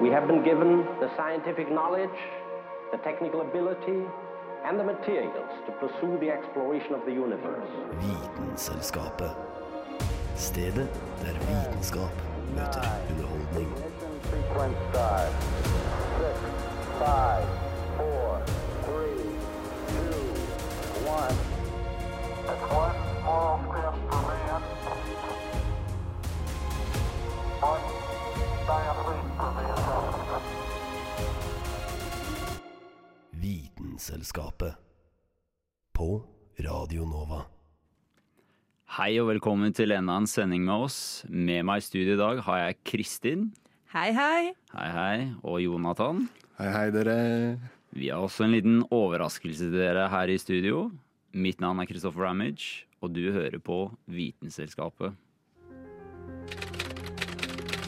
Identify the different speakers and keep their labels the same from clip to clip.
Speaker 1: We have been given the scientific knowledge, the technical ability, and the materials to pursue the exploration of the universe.
Speaker 2: Vitenselskapet. Stedet der vitenskap møter underholdning.
Speaker 3: Ignition sequence start. Six, five, four, three, two, one. It's one small step for man. One giant leap for mankind.
Speaker 2: Vitenselskapet. På Radio Nova.
Speaker 4: Hei og velkommen til enda en sending med oss. Med meg i studio i dag har jeg Kristin.
Speaker 5: Hei, hei.
Speaker 4: Hei, hei. Og Jonathan.
Speaker 6: Hei, hei, dere.
Speaker 4: Vi har også en liten overraskelse til dere her i studio. Mitt navn er Christopher Ramage, og du hører på Vitenselskapet.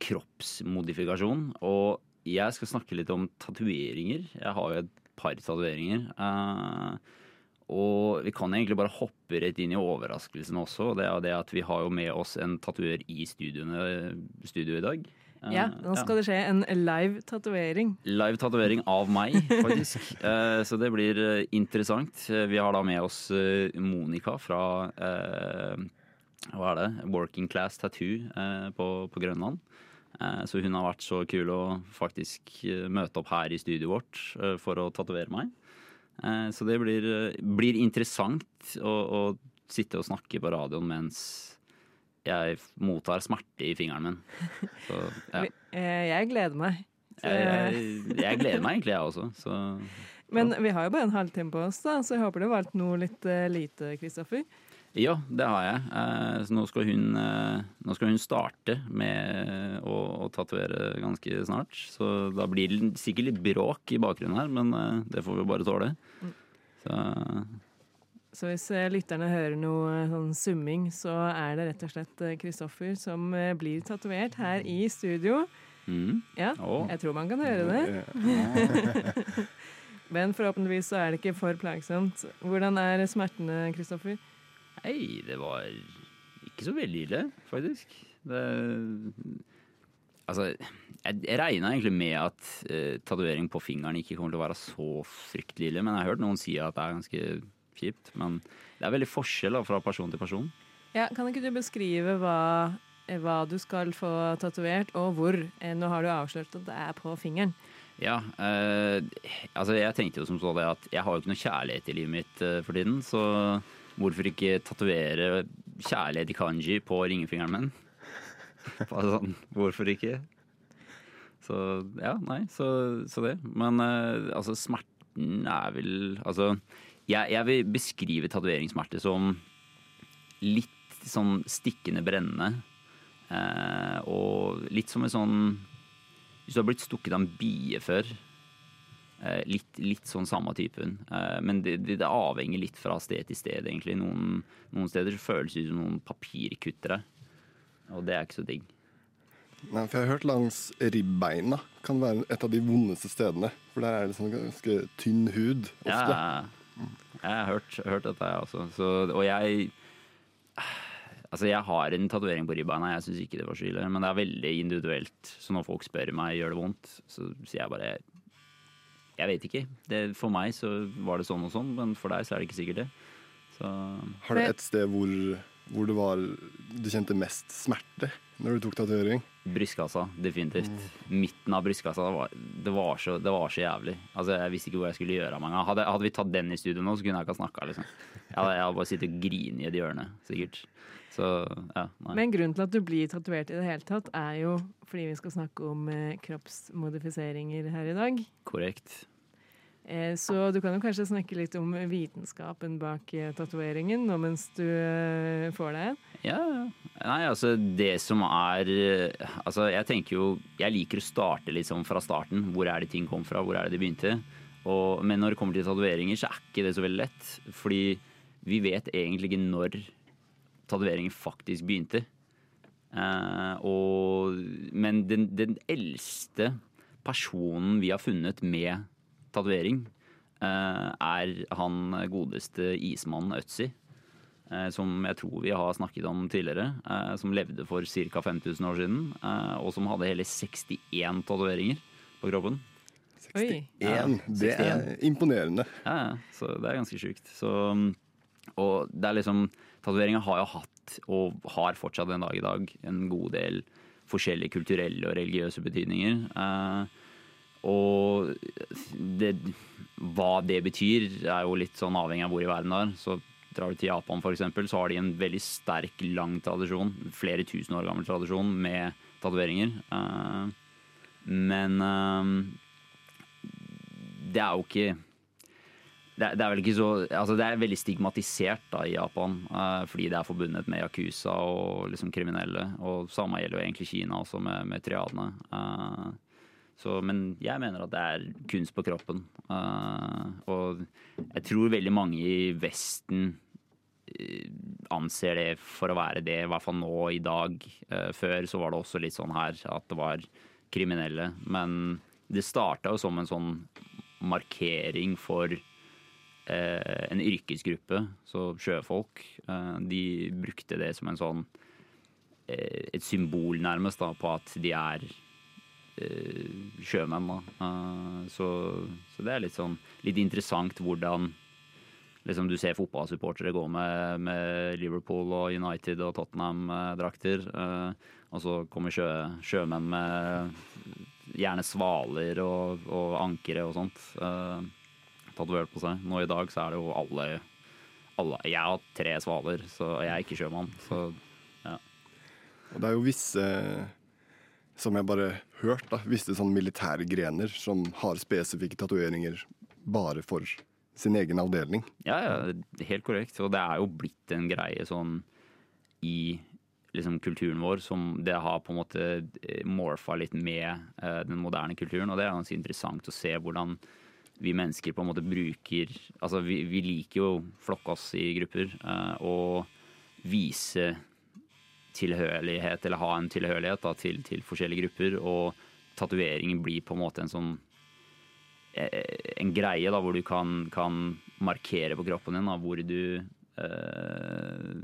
Speaker 4: kroppsmodifikasjon. Og jeg skal snakke litt om tatoveringer. Jeg har jo et par tatoveringer. Eh, og vi kan egentlig bare hoppe rett inn i overraskelsen også. og Det er det at vi har jo med oss en tatoverer i studio i dag. Eh,
Speaker 5: Ja, nå skal det skje en live tatovering.
Speaker 4: Live tatovering av meg, faktisk. Eh, så det blir eh, interessant. Eh, Vi har da med oss eh, Monica fra eh, hva er det? Working Class Tattoo eh, på, på Grønland. Eh, så hun har vært så kul å faktisk eh, møte opp her i studioet vårt eh, for å tatovere meg. Eh, så det blir, eh, blir interessant å, å sitte og snakke på radioen mens jeg mottar smerte i fingeren min. Så ja.
Speaker 5: Jeg gleder meg.
Speaker 4: Jeg, jeg, jeg gleder meg egentlig, jeg også. Så
Speaker 5: Men vi har jo bare en halvtime på oss, da, så jeg håper du har valgt noe litt lite, Kristoffer.
Speaker 4: Ja, det har jeg. Eh, Så nå skal hun, eh, nå skal hun starte med å, å tatovere ganske snart. Så da blir det sikkert litt bråk i bakgrunnen her, men eh, det får vi bare tåle. Så
Speaker 5: Så hvis lytterne hører noe sånn summing, så er det rett og slett Kristoffer som blir tatovert her i studio.
Speaker 4: mm.
Speaker 5: Ja,
Speaker 4: oh.
Speaker 5: jeg tror man kan høre det. Men forhåpentligvis så er det ikke for plagsomt. Hvordan er smertene, Kristoffer?
Speaker 4: Nei, det var ikke så veldig ille, faktisk. Det Altså, jeg, regna egentlig med at uh, tatovering på fingeren ikke kommer til å være så fryktelig ille, men jeg har hørt noen si at det er ganske kjipt. Men det er veldig forskjell da, fra person til person.
Speaker 5: Ja, Kan ikke du beskrive hva, hva du skal få tatovert, og hvor? Eh, Nå har du avslørt at det er på fingeren.
Speaker 4: Ja, eh, altså jeg tenkte jo som så det at jeg har jo ikke noe kjærlighet i livet mitt eh, for tiden, så hvorfor ikke tatovere kjærlighet i kanji på ringefingeren min? Sånn, hvorfor ikke? Så ja, nei, så, så det. Men eh, altså smerten er vel Altså, jeg, jeg vil beskrive tatoveringssmerte som litt sånn stikkende brennende. Eh, og litt som en sånn hvis du har blitt stukket av en bie før, litt, litt sånn samme typen. Eh, men det, det, det avhenger litt fra sted til sted, egentlig. Noen, noen steder føles det ut som noen papirkuttere. Og det er ikke så digg.
Speaker 6: Nei, for jeg har hørt langs ribbeina kan være et av de vondeste stedene. For der er det sånn ganske tynn hud ofte.
Speaker 4: Ja, jeg har hørt, hørt dette, jeg også. Så, og jeg Altså, jeg har en tatovering på ribbeina. Jeg syns ikke det var så ille. Men det er veldig individuelt. Så når folk spør meg gjør det vondt, så sier jeg bare Jeg vet ikke. Det, for meg så var det sånn og sånn, men for deg så er det ikke sikkert det. Så
Speaker 6: Har du et sted hvor, hvor det var, du kjente mest smerte når du tok tatovering?
Speaker 4: brystkassa, definitivt. Midten av brystkassa, det var, det, var så, det var så jævlig. Altså, Jeg visste ikke hvor jeg skulle gjøre av meg. Hadde, hadde vi tatt den i studio nå, så kunne jeg ikke ha snakka. Liksom. Jeg jeg hadde bare sittet og grinet i et hjørne, sikkert. Så ja.
Speaker 5: Men grunnen til at du blir tatovert i det hele tatt, er jo fordi vi skal snakke om eh, kroppsmodifiseringer her i dag.
Speaker 4: Korrekt.
Speaker 5: Eh, Så du kan jo kanskje snakke litt om vitenskapen bak eh, tatoveringen nå mens du eh, får deg en.
Speaker 4: Ja, ja. Nei, altså det som er eh, Altså jeg tenker jo Jeg liker å starte litt sånn fra starten. Hvor er det ting kom fra? Hvor er det de begynte? Og, men når det kommer til tatoveringer, så er ikke det så veldig lett. Fordi vi vet egentlig ikke når tatoveringen faktisk begynte. Uh, og, men den, den eldste personen vi har funnet med tatovering, uh, er han godeste ismannen Øtzi. Uh, Som jeg tror vi har snakket om tidligere. eh, Som levde for ca. 5000 år siden. eh, Og som hadde hele 61 tatoveringer på kroppen.
Speaker 5: Oi.
Speaker 6: En, det er imponerende.
Speaker 4: Ja, ja, så det er ganske sjukt. Og det er liksom Tatoveringer har jo hatt, og har fortsatt en dag i dag, en god del forskjellige kulturelle og religiøse betydninger. Eh, og det, hva det betyr, er jo litt sånn avhengig av hvor i verden det er. Så drar du til Japan eksempel, så har de en veldig sterk, lang tradisjon, flere tusen år gammel tradisjon med tatoveringer. Eh, men eh, det er jo ikke det det er vel ikke så Altså, det er veldig stigmatisert da i Japan, eh, fordi det er forbundet med yakuza og liksom kriminelle. Og samme gjelder jo egentlig Kina også, med, med triadene. Eh, så, men jeg mener at det er kunst på kroppen. Eh, og jeg tror veldig mange i Vesten eh, anser det for å være det, i hvert fall nå i dag. Eh, før så var det også litt sånn her at det var kriminelle. Men det starta jo som en sånn markering for en yrkesgruppe, så sjøfolk. Eh, de brukte det som en sånn eh, Et symbol, nærmest, da, på at de er eh, sjømenn. Da. Eh, så, så det er litt sånn litt interessant hvordan liksom du ser fotballsupportere gå med, med Liverpool og United og Tottenham-drakter. Eh, og så kommer sjø, sjømenn med gjerne svaler og, og ankere og sånt eh, tatovert på seg. Nå i dag så er det jo alle, alle Jeg har tre svaler, så jeg er ikke sjømann. Så ja.
Speaker 6: Og det er jo visse, som jeg bare hørt, da, visse sånn militære grener som har spesifikke tatoveringer bare for sin egen avdeling.
Speaker 4: Ja, ja, helt korrekt. Og det er jo blitt en greie sånn i liksom, kulturen vår som det har på en måte eh, morfa litt med eh, den moderne kulturen. Og det er ganske interessant å se hvordan vi mennesker på en måte bruker Altså vi, vi liker jo å flokke oss i grupper eh, og vise tilhørighet, eller ha en tilhørighet da, til, til forskjellige grupper. Og tatoveringen blir på en måte en sånn eh, en greie da, hvor du kan, kan markere på kroppen din da, hvor du eh,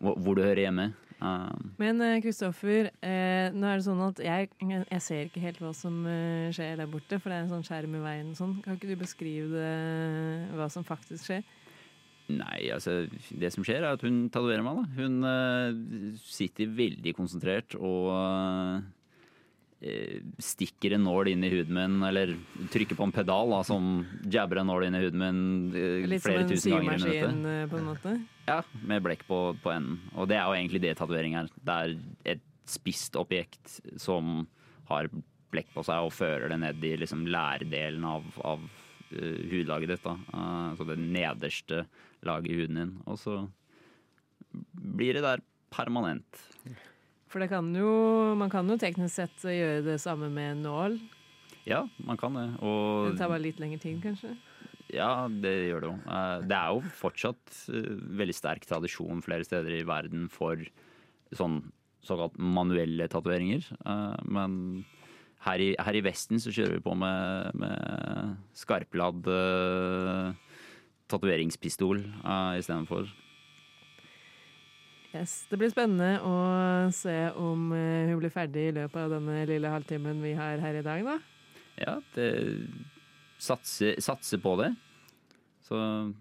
Speaker 4: hvor du hører hjemme. Eh,
Speaker 5: Men eh, Kristoffer, eh, nå er det sånn at jeg, jeg ser ikke helt hva som eh, skjer der borte, for det er en sånn skjerm i veien. og Sånn. Kan ikke du beskrive det, hva som faktisk skjer?
Speaker 4: Nei, altså Det som skjer, er at hun tatoverer meg. da. Hun uh, sitter veldig konsentrert og eh, stikker en nål inn i huden min, eller trykker på en pedal da, som jabber en nål inn i huden min eh,
Speaker 5: Litt
Speaker 4: flere tusen ganger i minuttet.
Speaker 5: symaskin, eh, på en måte?
Speaker 4: Ja, med blekk på, på enden. Og det er jo egentlig det tatovering er. Det er et spisst objekt som har blekk på seg og fører det ned i liksom lærdelen av, av uh, hudlaget ditt. Da. Uh, så det nederste laget i huden din. Og så blir det der permanent.
Speaker 5: For det kan jo, man kan jo teknisk sett gjøre det samme med en nål.
Speaker 4: Ja, man kan det. Og
Speaker 5: Det tar bare litt lengre tid, kanskje.
Speaker 4: Ja, det gjør det jo. Eh, Det er jo fortsatt eh, veldig sterk tradisjon flere steder i verden for sånn såkalt manuelle tatoveringer. Eh, Men her i, her i Vesten så kjører vi på med, med skarpladd uh, tatoveringspistol uh, istedenfor.
Speaker 5: Yes, Det blir spennende å se om eh, hun blir ferdig i løpet av denne lille halvtimen vi har her i dag, da.
Speaker 4: Ja, det satser, satser på det. Så,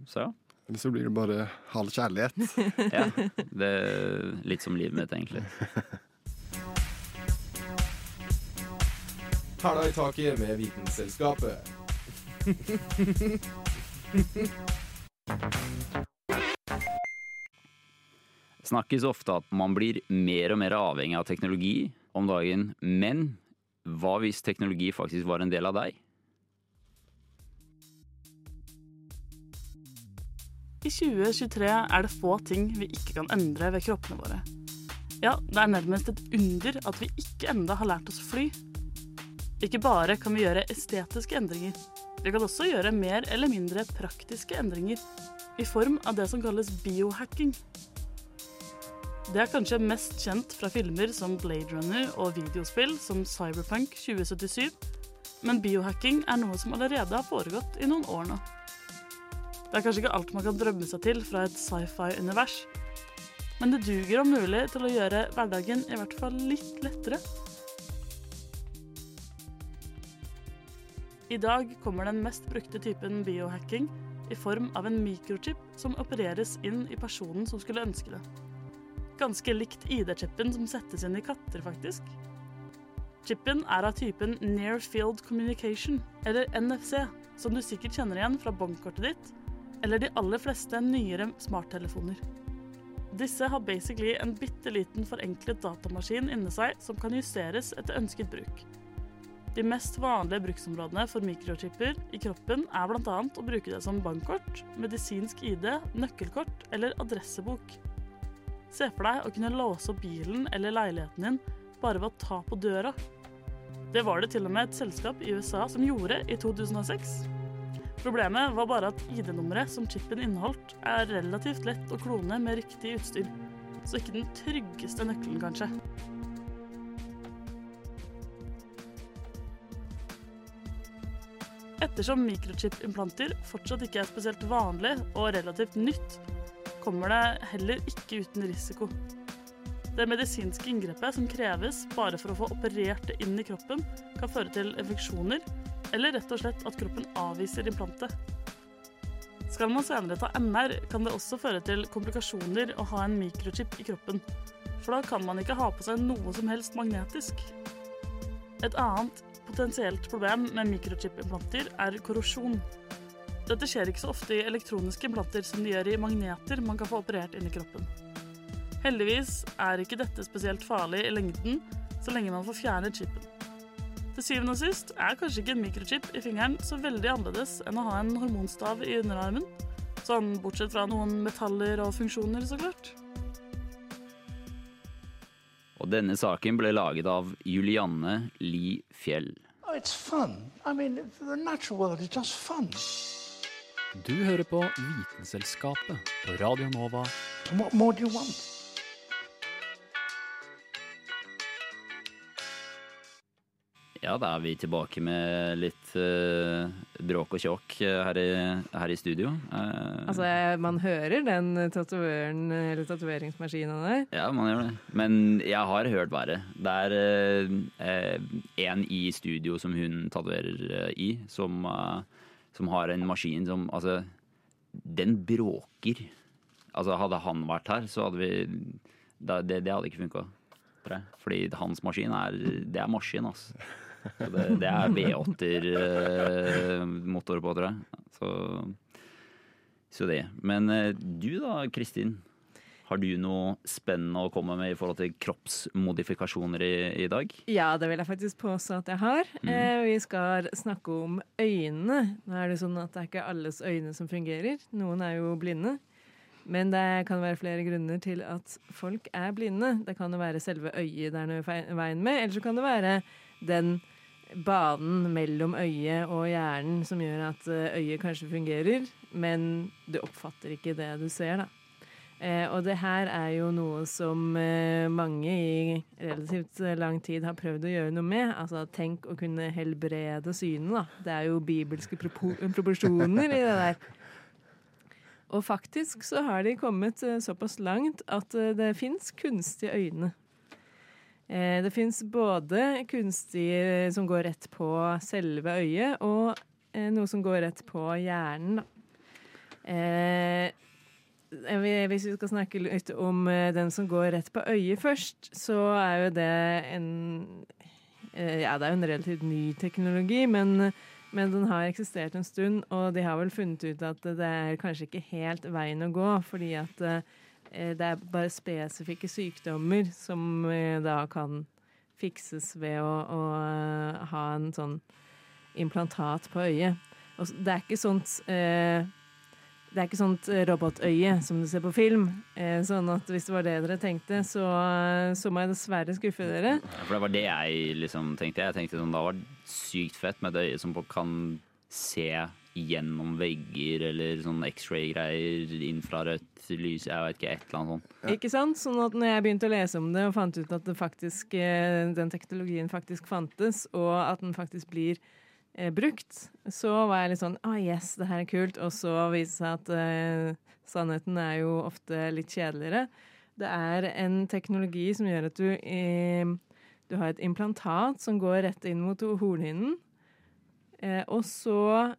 Speaker 4: så ja.
Speaker 6: Eller så blir det bare halv kjærlighet.
Speaker 4: ja. Det er litt som livet mitt, egentlig.
Speaker 7: Hæla i taket med Vitenselskapet.
Speaker 4: snakkes ofte at man blir mer og mer avhengig av teknologi om dagen. Men hva hvis teknologi faktisk var en del av deg?
Speaker 8: I 2023 er det få ting vi ikke kan endre ved kroppene våre. Ja, det er nærmest et under at vi ikke enda har lært oss å fly. Ikke bare kan vi gjøre estetiske endringer, vi kan også gjøre mer eller mindre praktiske endringer i form av det som kalles biohacking. Det er kanskje mest kjent fra filmer som Blade Runner og videospill som Cyberpunk 2077, men biohacking er noe som allerede har foregått i noen år nå. Det er kanskje ikke alt man kan drømme seg til fra et sci-fi-univers, men det duger om mulig til å gjøre hverdagen i hvert fall litt lettere. I dag kommer den mest brukte typen biohacking i form av en mikrochip som opereres inn i personen som skulle ønske det. Ganske likt ID-chipen som settes inn i katter, faktisk. Chipen er av typen Near Field Communication, eller NFC, som du sikkert kjenner igjen fra bankkortet ditt, eller de aller fleste nyere smarttelefoner. Disse har basically en bitte liten forenklet datamaskin inni seg som kan justeres etter ønsket bruk. De mest vanlige bruksområdene for mikrochipper i kroppen er bl.a. å bruke det som bankkort, medisinsk ID, nøkkelkort eller adressebok. Se for deg å kunne låse opp bilen eller leiligheten din bare ved å ta på døra. Det var det til og med et selskap i USA som gjorde i 2006. Problemet var bare at ID-nummeret som chipen inneholdt, er relativt lett å klone med riktig utstyr. Så ikke den tryggeste nøkkelen, kanskje. Ettersom mikrochip-implanter fortsatt ikke er spesielt vanlig og relativt nytt, kommer det heller ikke uten risiko. Det medisinske inngrepet som kreves bare for å få operert det inn i kroppen, kan føre til infeksjoner, eller rett og slett at kroppen avviser implantet. Skal man senere ta MR, kan det også føre til komplikasjoner å ha en mikrochip i kroppen, for da kan man ikke ha på seg noe som helst magnetisk. Et annet potensielt problem med mikrochip-implanter er korrosjon. Dette skjer ikke så ofte i elektroniske implanter som det gjør i magneter man kan få operert inn i kroppen. Heldigvis er ikke dette spesielt farlig i lengden, så lenge man får fjernet chipen. Til syvende og sist er kanskje ikke en mikrochip i fingeren så veldig annerledes enn å ha en hormonstav i underarmen. Sånn bortsett fra noen metaller og funksjoner, så klart.
Speaker 4: Og denne saken ble laget av Julianne Li Fjell.
Speaker 9: Oh, it's fun. I mean, the natural world is just fun.
Speaker 10: Du hører på Vitenselskapet på Radio Nova.
Speaker 9: What more do you want?
Speaker 4: Ja, da er vi tilbake med litt eh, bråk og tjåk eh, her, i- her i studio. Eh,
Speaker 5: Altså, jeg- man hører den tatoveren eller tatoveringsmaskinen der.
Speaker 4: Ja, man gjør det. Men jeg har hørt verre. Det er eh, en i studio som hun tatoverer eh, i, som, eh, som har en maskin som Altså, den bråker. Altså, hadde han vært her, så hadde vi da, det, det hadde ikke funka. Fordi hans maskin er Det er maskin, altså. Så det, det er V8-motor på, tror jeg. Så, så det. Men eh, du da, Kristin. Har du noe spennende å komme med i forhold til kroppsmodifikasjoner i, i dag?
Speaker 5: Ja, det vil jeg faktisk påstå at jeg har.
Speaker 4: Mm.
Speaker 5: Eh, vi skal snakke om øynene. Nå er det sånn at det er ikke alles øyne som fungerer. Noen er jo blinde. Men det kan være flere grunner til at folk er blinde. Det kan jo være selve øyet det er noe veien med, eller så kan det være den banen mellom øyet og hjernen som gjør at eh, øyet kanskje fungerer, men du oppfatter ikke det du ser, da. Eh, og det her er jo noe som eh, mange i relativt eh, lang tid har prøvd å gjøre noe med. Altså tenk å kunne helbrede synet, da. Det er jo bibelske proporsjoner i det der. Og faktisk så har de kommet eh, såpass langt at eh, det fins kunstige øyne. Eh, det fins både kunstige som går rett på selve øyet, og noe som går rett på hjernen. Da. Eh, hvis vi skal snakke litt om eh, den som går rett på øyet først, så er jo det en eh, Ja, det er jo en relativt ny teknologi, men, men den har eksistert en stund, og de har vel funnet ut at det er kanskje ikke helt veien å gå, fordi at eh, det er bare spesifikke sykdommer som eh, da kan fikses ved å, å eh, ha en sånn implantat på øyet. Og det er ikke sånt eh, det er ikke sånt eh, robotøye som du ser på film. Eh, sånn at hvis det var det dere tenkte, så, så må jeg dessverre skuffe dere.
Speaker 4: Ja, For det var det jeg liksom tenkte. Jeg tenkte sånn, det var sykt fett med et øye som kan se gjennom vegger eller sånn X-ray-greier, infrarødt lys, jeg vet ikke, et eller annet sånt.
Speaker 5: Ikke sant? Sånn at når jeg begynte å lese om det og fant ut at det faktisk, eh, den teknologien faktisk fantes, og at den faktisk blir eh, brukt, så var jeg litt sånn ah yes, det her er kult. Og så viste det seg at eh, sannheten er jo ofte litt kjedeligere. Det er en teknologi som gjør at du eh, Du har et implantat som går rett inn mot hornhinnen, eh, og så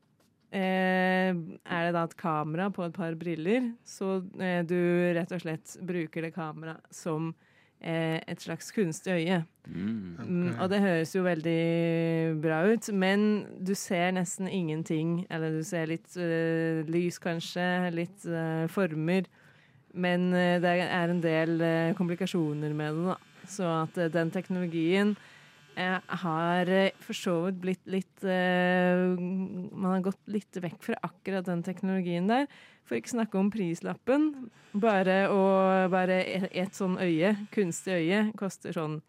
Speaker 5: eh, er det da et kamera på et par briller, så eh, du rett og slett bruker det kameraet som eh, et slags kunstig øye. Mm, og det høres jo veldig bra ut, men du ser nesten ingenting. Eller du ser litt uh, lys, kanskje, litt uh, former. Men uh, det er en del eh, komplikasjoner med det, da. Så at eh, den teknologien eh, har eh, for så vidt blitt litt uh, Man har gått litt vekk fra akkurat den teknologien der. For ikke snakke om prislappen. Bare, å, bare et, et sånn øye, kunstig øye, koster sånn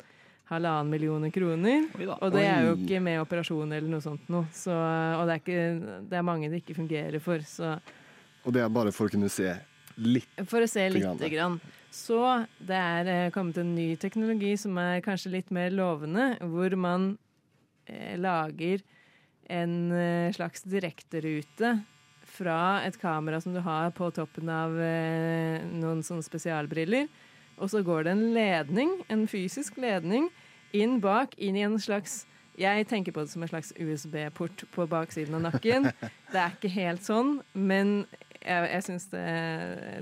Speaker 5: halvannen millioner kroner. Og det er jo ikke med operasjon eller noe sånt noe. Så, og det er, ikke, det er mange det ikke fungerer for. Så
Speaker 6: Og det er bare for å kunne se litt.
Speaker 5: for å se
Speaker 6: Lite
Speaker 5: lite
Speaker 6: grann.
Speaker 5: Så det er eh, kommet en ny teknologi som er kanskje litt mer lovende, hvor man eh, lager en eh, slags direkterute fra et kamera som du har på toppen av eh, noen sånne spesialbriller. Og så går det en ledning, en fysisk ledning, inn bak, inn i en slags jeg tenker på det som en slags USB-port på baksiden av nakken. Det er ikke helt sånn, men jeg, jeg syns det,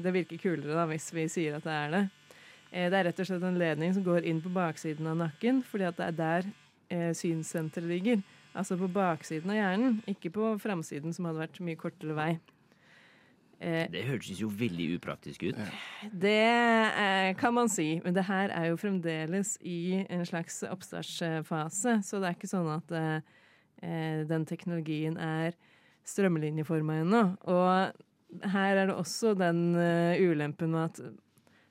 Speaker 5: det virker kulere da, hvis vi sier at det er det. Eh, Det er rett og slett en ledning som går inn på baksiden av nakken, fordi at det er der eh, synssenteret ligger. Altså på baksiden av hjernen, ikke på framsiden, som hadde vært mye kortere vei. Eh,
Speaker 4: Det hørtes jo veldig upraktisk ut.
Speaker 5: det eh, kan man si, men det her er jo fremdeles i en slags oppstartsfase, så det er ikke sånn at eh, den teknologien er strømlinjeforma ennå. Og her er det også den eh, ulempen med at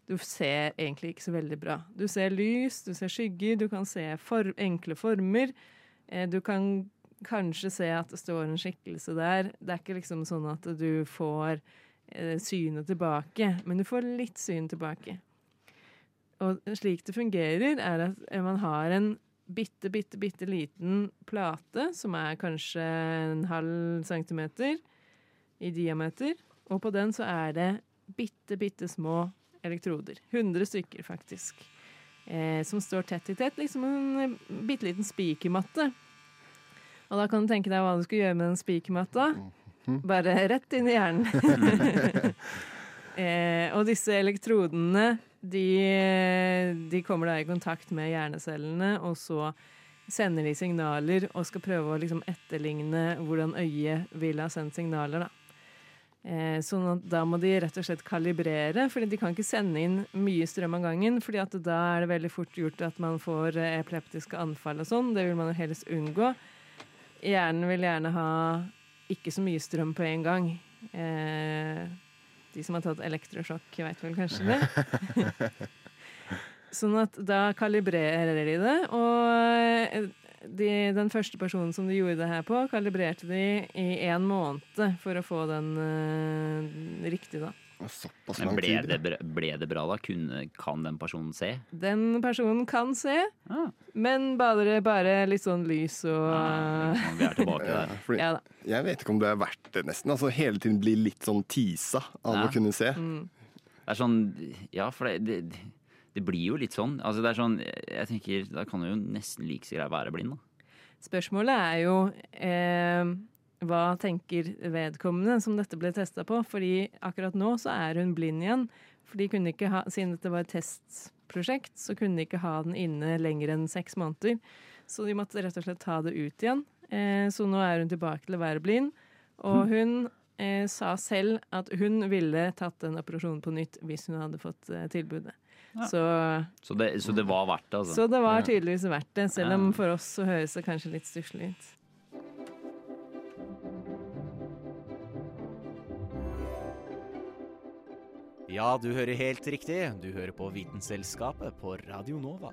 Speaker 5: du ser egentlig ikke så veldig bra. Du ser lys, du ser skygger, du kan se for, enkle former. Eh, du kan kanskje se at det står en skikkelse der. Det er ikke liksom sånn at du får eh, synet tilbake, men du får litt syn tilbake. Og slik det fungerer, er at man har en bitte, bitte, bitte liten plate, som er kanskje en halv centimeter i diameter, og på den så er det bitte, bitte små elektroder. 100 stykker, faktisk. Eh, som står tett i tett, liksom en eh, bitte liten spikermatte. Og da kan du tenke deg hva du skal gjøre med den spikermatta. Bare rett inn i hjernen. eh, og disse elektrodene, de, de kommer da i kontakt med hjernecellene, og så sender de signaler og skal prøve å liksom etterligne hvordan øyet vil ha sendt signaler. da. Eh, sånn at da må de rett og slett kalibrere, fordi de kan ikke sende inn mye strøm av gangen. fordi at da er det veldig fort gjort at man får eh, epileptiske anfall og sånn. Det vil man jo helst unngå. Hjernen vil gjerne ha ikke så mye strøm på en gang. Eh, de som har tatt elektrosjokk, vet vel kanskje det. sånn at da kalibrerer de det, og de, den første personen som de gjorde det her på, kalibrerte de i en måned for å få den uh, riktig, da.
Speaker 6: Såpass
Speaker 4: Men
Speaker 6: lang
Speaker 4: ble
Speaker 6: tid.
Speaker 4: det, ble det bra, da? Kunne, kan den personen se?
Speaker 5: Den personen kan se, men bare, bare litt sånn lys og
Speaker 4: Vi er tilbake der.
Speaker 6: ja,
Speaker 5: Ja da.
Speaker 6: Jeg vet ikke om det er verdt det, nesten. Altså Hele tiden blir litt sånn tisa av
Speaker 4: Ja.
Speaker 6: å kunne se.
Speaker 4: Det er sånn Ja, for det, det, det blir jo litt sånn. Altså, det er sånn Jeg tenker, Da kan du jo nesten like så greit være blind, da.
Speaker 5: Spørsmålet er jo eh, hva tenker vedkommende som dette ble testa på? Fordi akkurat nå så er hun blind igjen. For de kunne ikke ha, Siden dette var et testprosjekt, så kunne de ikke ha den inne lenger enn seks måneder. Så de måtte rett og slett ta det ut igjen. Eh, så nå er hun tilbake til å være blind. Og hun eh, sa selv at hun ville tatt den operasjonen på nytt hvis hun hadde fått eh, tilbudet. Så
Speaker 4: Så det, så det var verdt det, altså.
Speaker 5: så det var tydeligvis verdt det, selv om for oss så høres det kanskje litt stusslig ut.
Speaker 11: Ja, du hører helt riktig. Du hører på Vitenselskapet på Radio Nova.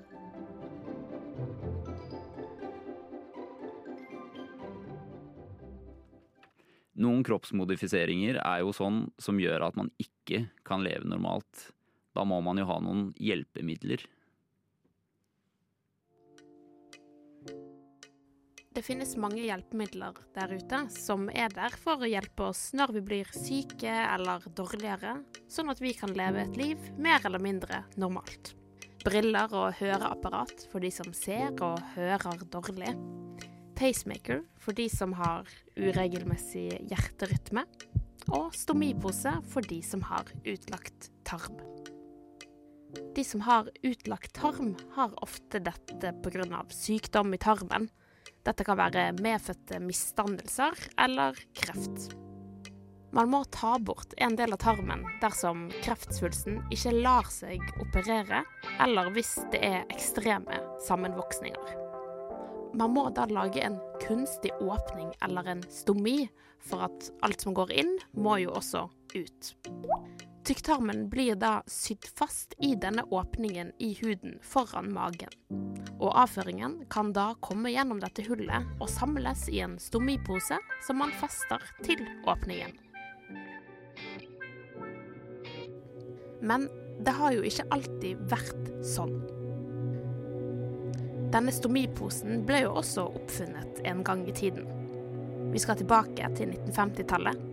Speaker 4: Noen kroppsmodifiseringer er jo sånn som gjør at man ikke kan leve normalt. Da må man jo ha noen hjelpemidler.
Speaker 12: Det finnes mange hjelpemidler der ute som er der for å hjelpe oss når vi blir syke eller dårligere, sånn at vi kan leve et liv mer eller mindre normalt. Briller og høreapparat for de som ser og hører dårlig. Pacemaker for de som har uregelmessig hjerterytme. Og stomipose for de som har utlagt tarm. De som har utlagt tarm, har ofte dette pga. sykdom i tarmen. Dette kan være medfødte misdannelser eller kreft. Man må ta bort en del av tarmen dersom kreftsvulsten ikke lar seg operere, eller hvis det er ekstreme sammenvoksninger. Man må da lage en kunstig åpning eller en stomi, for at alt som går inn, må jo også ut. Tykktarmen blir da sydd fast i denne åpningen i huden foran magen. Og avføringen kan da komme gjennom dette hullet og samles i en stomipose som man fester til åpningen. Men det har jo ikke alltid vært sånn. Denne stomiposen ble jo også oppfunnet en gang i tiden. Vi skal tilbake til 1950-tallet,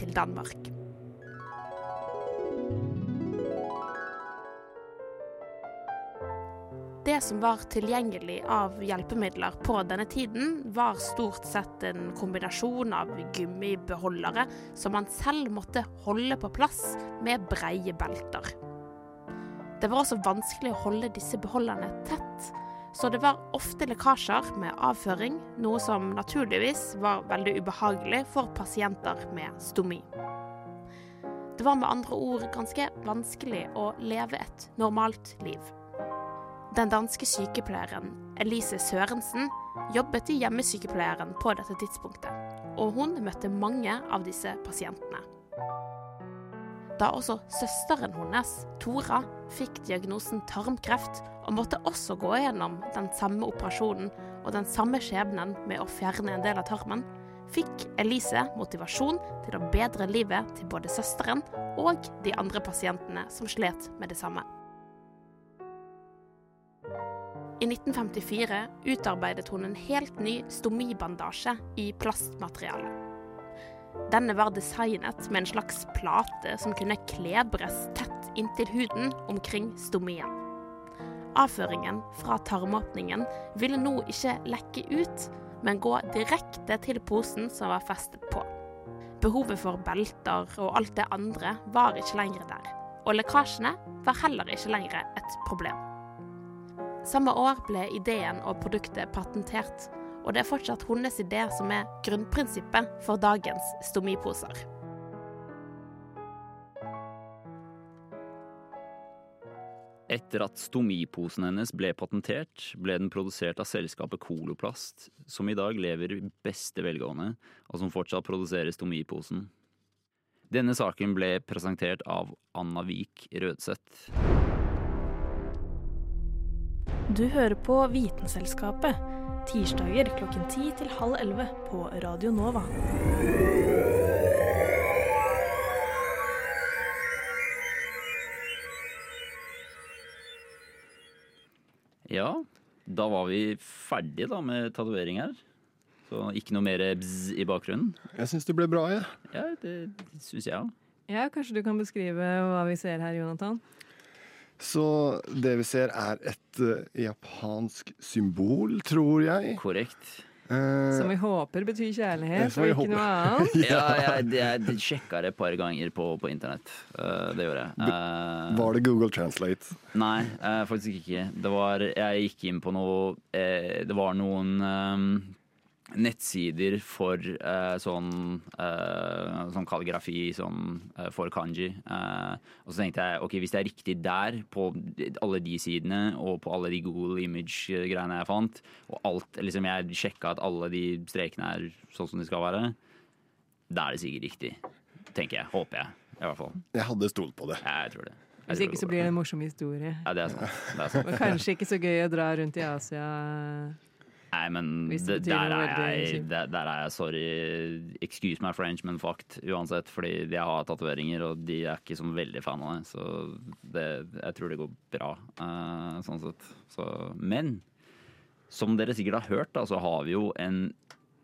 Speaker 12: til Danmark. Det som var tilgjengelig av hjelpemidler på denne tiden, var stort sett en kombinasjon av gummibeholdere som man selv måtte holde på plass med breie belter. Det var også vanskelig å holde disse beholderne tett, så det var ofte lekkasjer med avføring, noe som naturligvis var veldig ubehagelig for pasienter med stomi. Det var med andre ord ganske vanskelig å leve et normalt liv. Den danske sykepleieren Elise Sørensen jobbet i hjemmesykepleieren på dette tidspunktet, og hun møtte mange av disse pasientene. Da også søsteren hennes, Tora, fikk diagnosen tarmkreft og måtte også gå gjennom den samme operasjonen og den samme skjebnen med å fjerne en del av tarmen, fikk Elise motivasjon til å bedre livet til både søsteren og de andre pasientene som slet med det samme. I 1954 utarbeidet hun en helt ny stomibandasje i plastmateriale. Denne var designet med en slags plate som kunne klebres tett inntil huden omkring stomien. Avføringen fra tarmåpningen ville nå ikke lekke ut, men gå direkte til posen som var festet på. Behovet for belter og alt det andre var ikke lenger der, og lekkasjene var heller ikke lenger et problem. Samme år ble ideen og produktet patentert, og det er fortsatt hennes idé som er grunnprinsippet for dagens stomiposer.
Speaker 4: Etter at stomiposen hennes ble patentert, ble den produsert av selskapet Coloplast, som i dag lever i beste velgående, og som fortsatt produserer stomiposen. Denne saken ble presentert av Anna Vik Rødseth.
Speaker 13: Du hører på Vitenselskapet. Tirsdager klokken ti til halv 11 på Radio Nova.
Speaker 4: Ja, da var vi ferdige da med tatovering her. Så ikke noe mer bzz i bakgrunnen.
Speaker 6: Jeg syns det ble bra, jeg.
Speaker 4: Ja, det syns jeg òg.
Speaker 5: Ja, kanskje du kan beskrive hva vi ser her, Jonathan?
Speaker 6: Så det vi ser, er et uh, japansk symbol, tror jeg.
Speaker 4: Korrekt.
Speaker 6: Eh,
Speaker 5: Som vi håper betyr kjærlighet, og ikke
Speaker 6: håper.
Speaker 5: noe annet.
Speaker 4: ja, jeg, jeg, jeg sjekka det et par ganger på, på internett. Uh, det gjorde jeg. Uh,
Speaker 6: var det Google Translate?
Speaker 4: Nei, uh, faktisk ikke. Det var, jeg gikk inn på noe eh, Det var noen nettsider for eh, sånn, eh, sånn kalligrafi sånn, eh, for kanji. Eh, og så tenkte jeg ok, hvis det er riktig der, på alle de sidene og på alle de Google Image-greiene jeg fant, og alt, liksom jeg sjekka at alle de strekene er sånn som de skal være, da er det sikkert riktig. Tenker jeg. Håper jeg. I hvert fall.
Speaker 6: Jeg hadde stolt på det.
Speaker 4: Jeg tror det.
Speaker 5: Hvis ikke så blir det en morsom historie.
Speaker 4: Ja, det er sant. Det er sant.
Speaker 5: Og kanskje ikke så gøy å dra rundt i Asia.
Speaker 4: Nei, men det, der, er jeg, der, der er jeg sorry. Excuse my French, men fucked uansett. Fordi jeg har tatoveringer, og de er ikke som veldig fan av det. Så det, jeg tror det går bra, uh, sånn sett. Så, men som dere sikkert har hørt, da, så har vi jo en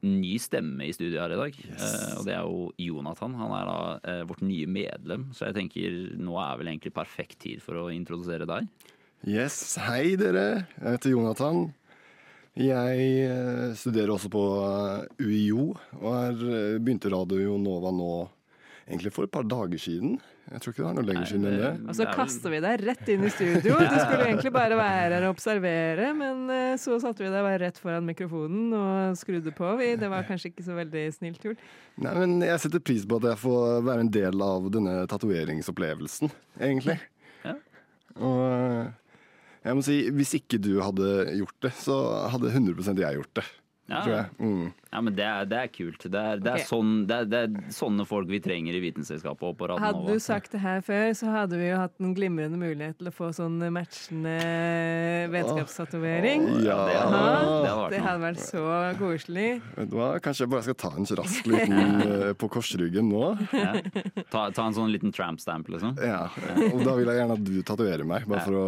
Speaker 4: ny stemme i studio her i dag. Eh, og det er jo Jonathan. Han er da uh, vårt nye medlem. Så jeg tenker nå er vel egentlig perfekt tid for å introdusere deg.
Speaker 6: Yes, hei dere. Jeg heter Jonathan. Jeg eh, studerer også på eh, UiO, og er, eh, begynte Radio Nova nå egentlig for et par dager siden. Jeg tror ikke det er noe lenger siden enn det.
Speaker 5: Og så kaster vi deg rett inn i studio. Du skulle egentlig bare være her og observere, men så satte vi deg bare rett foran mikrofonen og skrudde på. Det var kanskje ikke så veldig snilt gjort.
Speaker 6: Nei, men Jeg setter pris på at jeg får være en del av denne tatoveringsopplevelsen, egentlig.
Speaker 4: Ja.
Speaker 6: Og jeg må si, hvis ikke du hadde gjort det, så hadde 100% jeg gjort det.
Speaker 4: Ja,
Speaker 6: Tror jeg. Mm.
Speaker 4: Ja, men det er, det er kult. Det er, det, er sånn, det, er, det er sånne folk vi trenger i Vitenselskapet og på
Speaker 5: Hadde du sagt det her før, så hadde vi jo hatt en glimrende mulighet til å få sånn matchende vennskapstatovering.
Speaker 6: Ja, det hadde- det hadde vært
Speaker 5: det hadde vært så koselig.
Speaker 6: Vet du hva? Kanskje jeg bare skal ta en rask liten eh, på korsryggen nå.
Speaker 4: Ja. Ta, ta en sånn liten tramp-stamp, liksom.
Speaker 6: Ja, og da vil jeg gjerne at du tatoverer meg, bare
Speaker 4: Ja.
Speaker 6: for å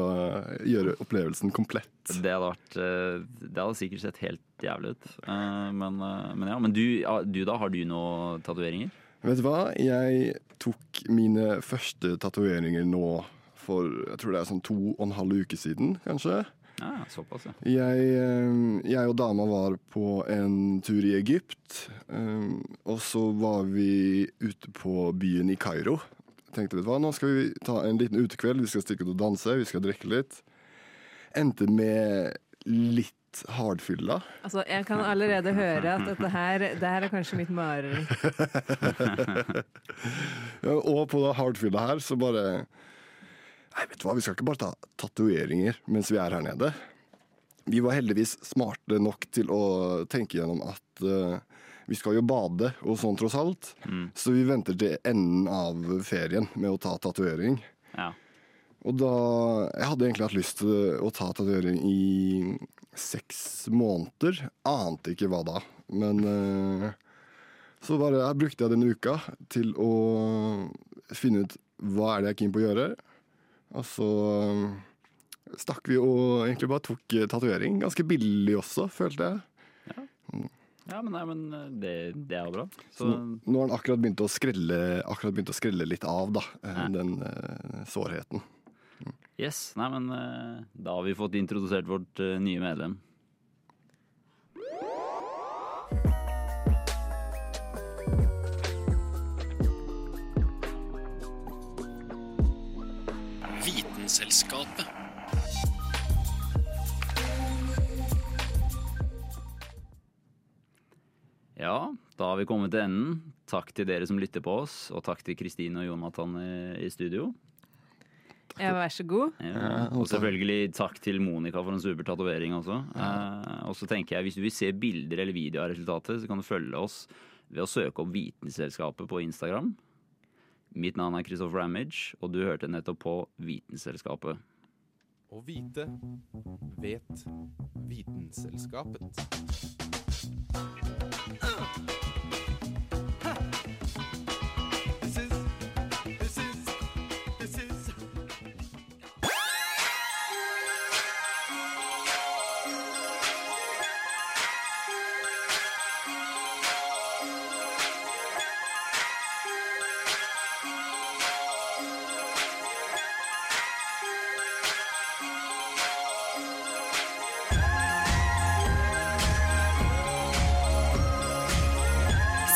Speaker 6: eh, gjøre opplevelsen komplett.
Speaker 4: Det hadde vært eh, Det hadde sikkert sett helt jævlig ut. Eh, Men, eh, men ja. Men du, du da, har du noen tatoveringer?
Speaker 6: Vet du hva? Jeg tok mine første tatoveringer nå for jeg tror det er sånn to og en halv uke siden, kanskje.
Speaker 4: Ja, såpass, ja.
Speaker 6: Jeg, eh, jeg og dama var på en tur i Egypt, og så var vi ute på byen i Kairo. Tenkte, vet du hva, nå skal vi ta en liten utekveld, vi skal stikke ut og danse, vi skal drikke litt. Endte med litt hardfylla.
Speaker 5: Altså, jeg kan allerede høre at dette her, det her er kanskje mitt mareritt.
Speaker 6: Ja, og på det hardfylla her så bare Nei, vet du hva, vi skal ikke bare ta tatoveringer mens vi er her nede. Vi var heldigvis smarte nok til å tenke gjennom at uh, vi skal jo bade og sånn tross alt. Så vi venter til enden av ferien med å ta tatovering.
Speaker 4: Ja.
Speaker 6: Og da Jeg hadde egentlig hatt lyst til å ta tatovering i seks måneder. Ante ikke hva da. Men eh, så bare jeg brukte jeg den uka til å finne ut hva er det jeg er keen på å gjøre. Og så eh, stakk vi og egentlig bare tok eh, tatovering. Ganske billig også, følte jeg.
Speaker 4: Ja, men, nei, men eh, det, det er jo bra.
Speaker 6: Så nå, har den akkurat begynt å skrelle, akkurat begynt å skrelle litt av, da. Nei. Den uh, sårheten.
Speaker 4: Yes. Nei, men eh, da har vi fått introdusert vårt eh, nye medlem.
Speaker 10: Vitenselskapet.
Speaker 4: Ja, da har vi kommet til enden. Takk til dere som lytter på oss, og takk til Kristine og Jonathan i, i studio.
Speaker 5: Ja, vær så god.
Speaker 4: Ja, og selvfølgelig takk til Monica for en super tatovering også. Eh, og så tenker jeg, hvis du vil se bilder eller video av resultatet, så kan du følge oss ved å søke opp Vitenselskapet på Instagram. Mitt navn er Christopher Ramage, og du hørte nettopp på Vitenselskapet.
Speaker 7: Å vite vet Vitenselskapet.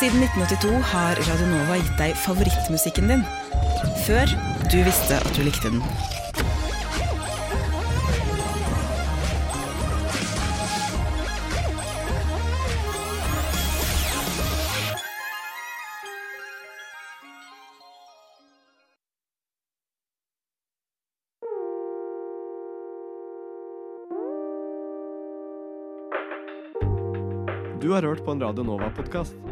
Speaker 14: Siden 1982 har Radio Nova gitt deg favorittmusikken din. Før du visste at du likte den.
Speaker 15: Du har hørt på en Radio Nova-podkast.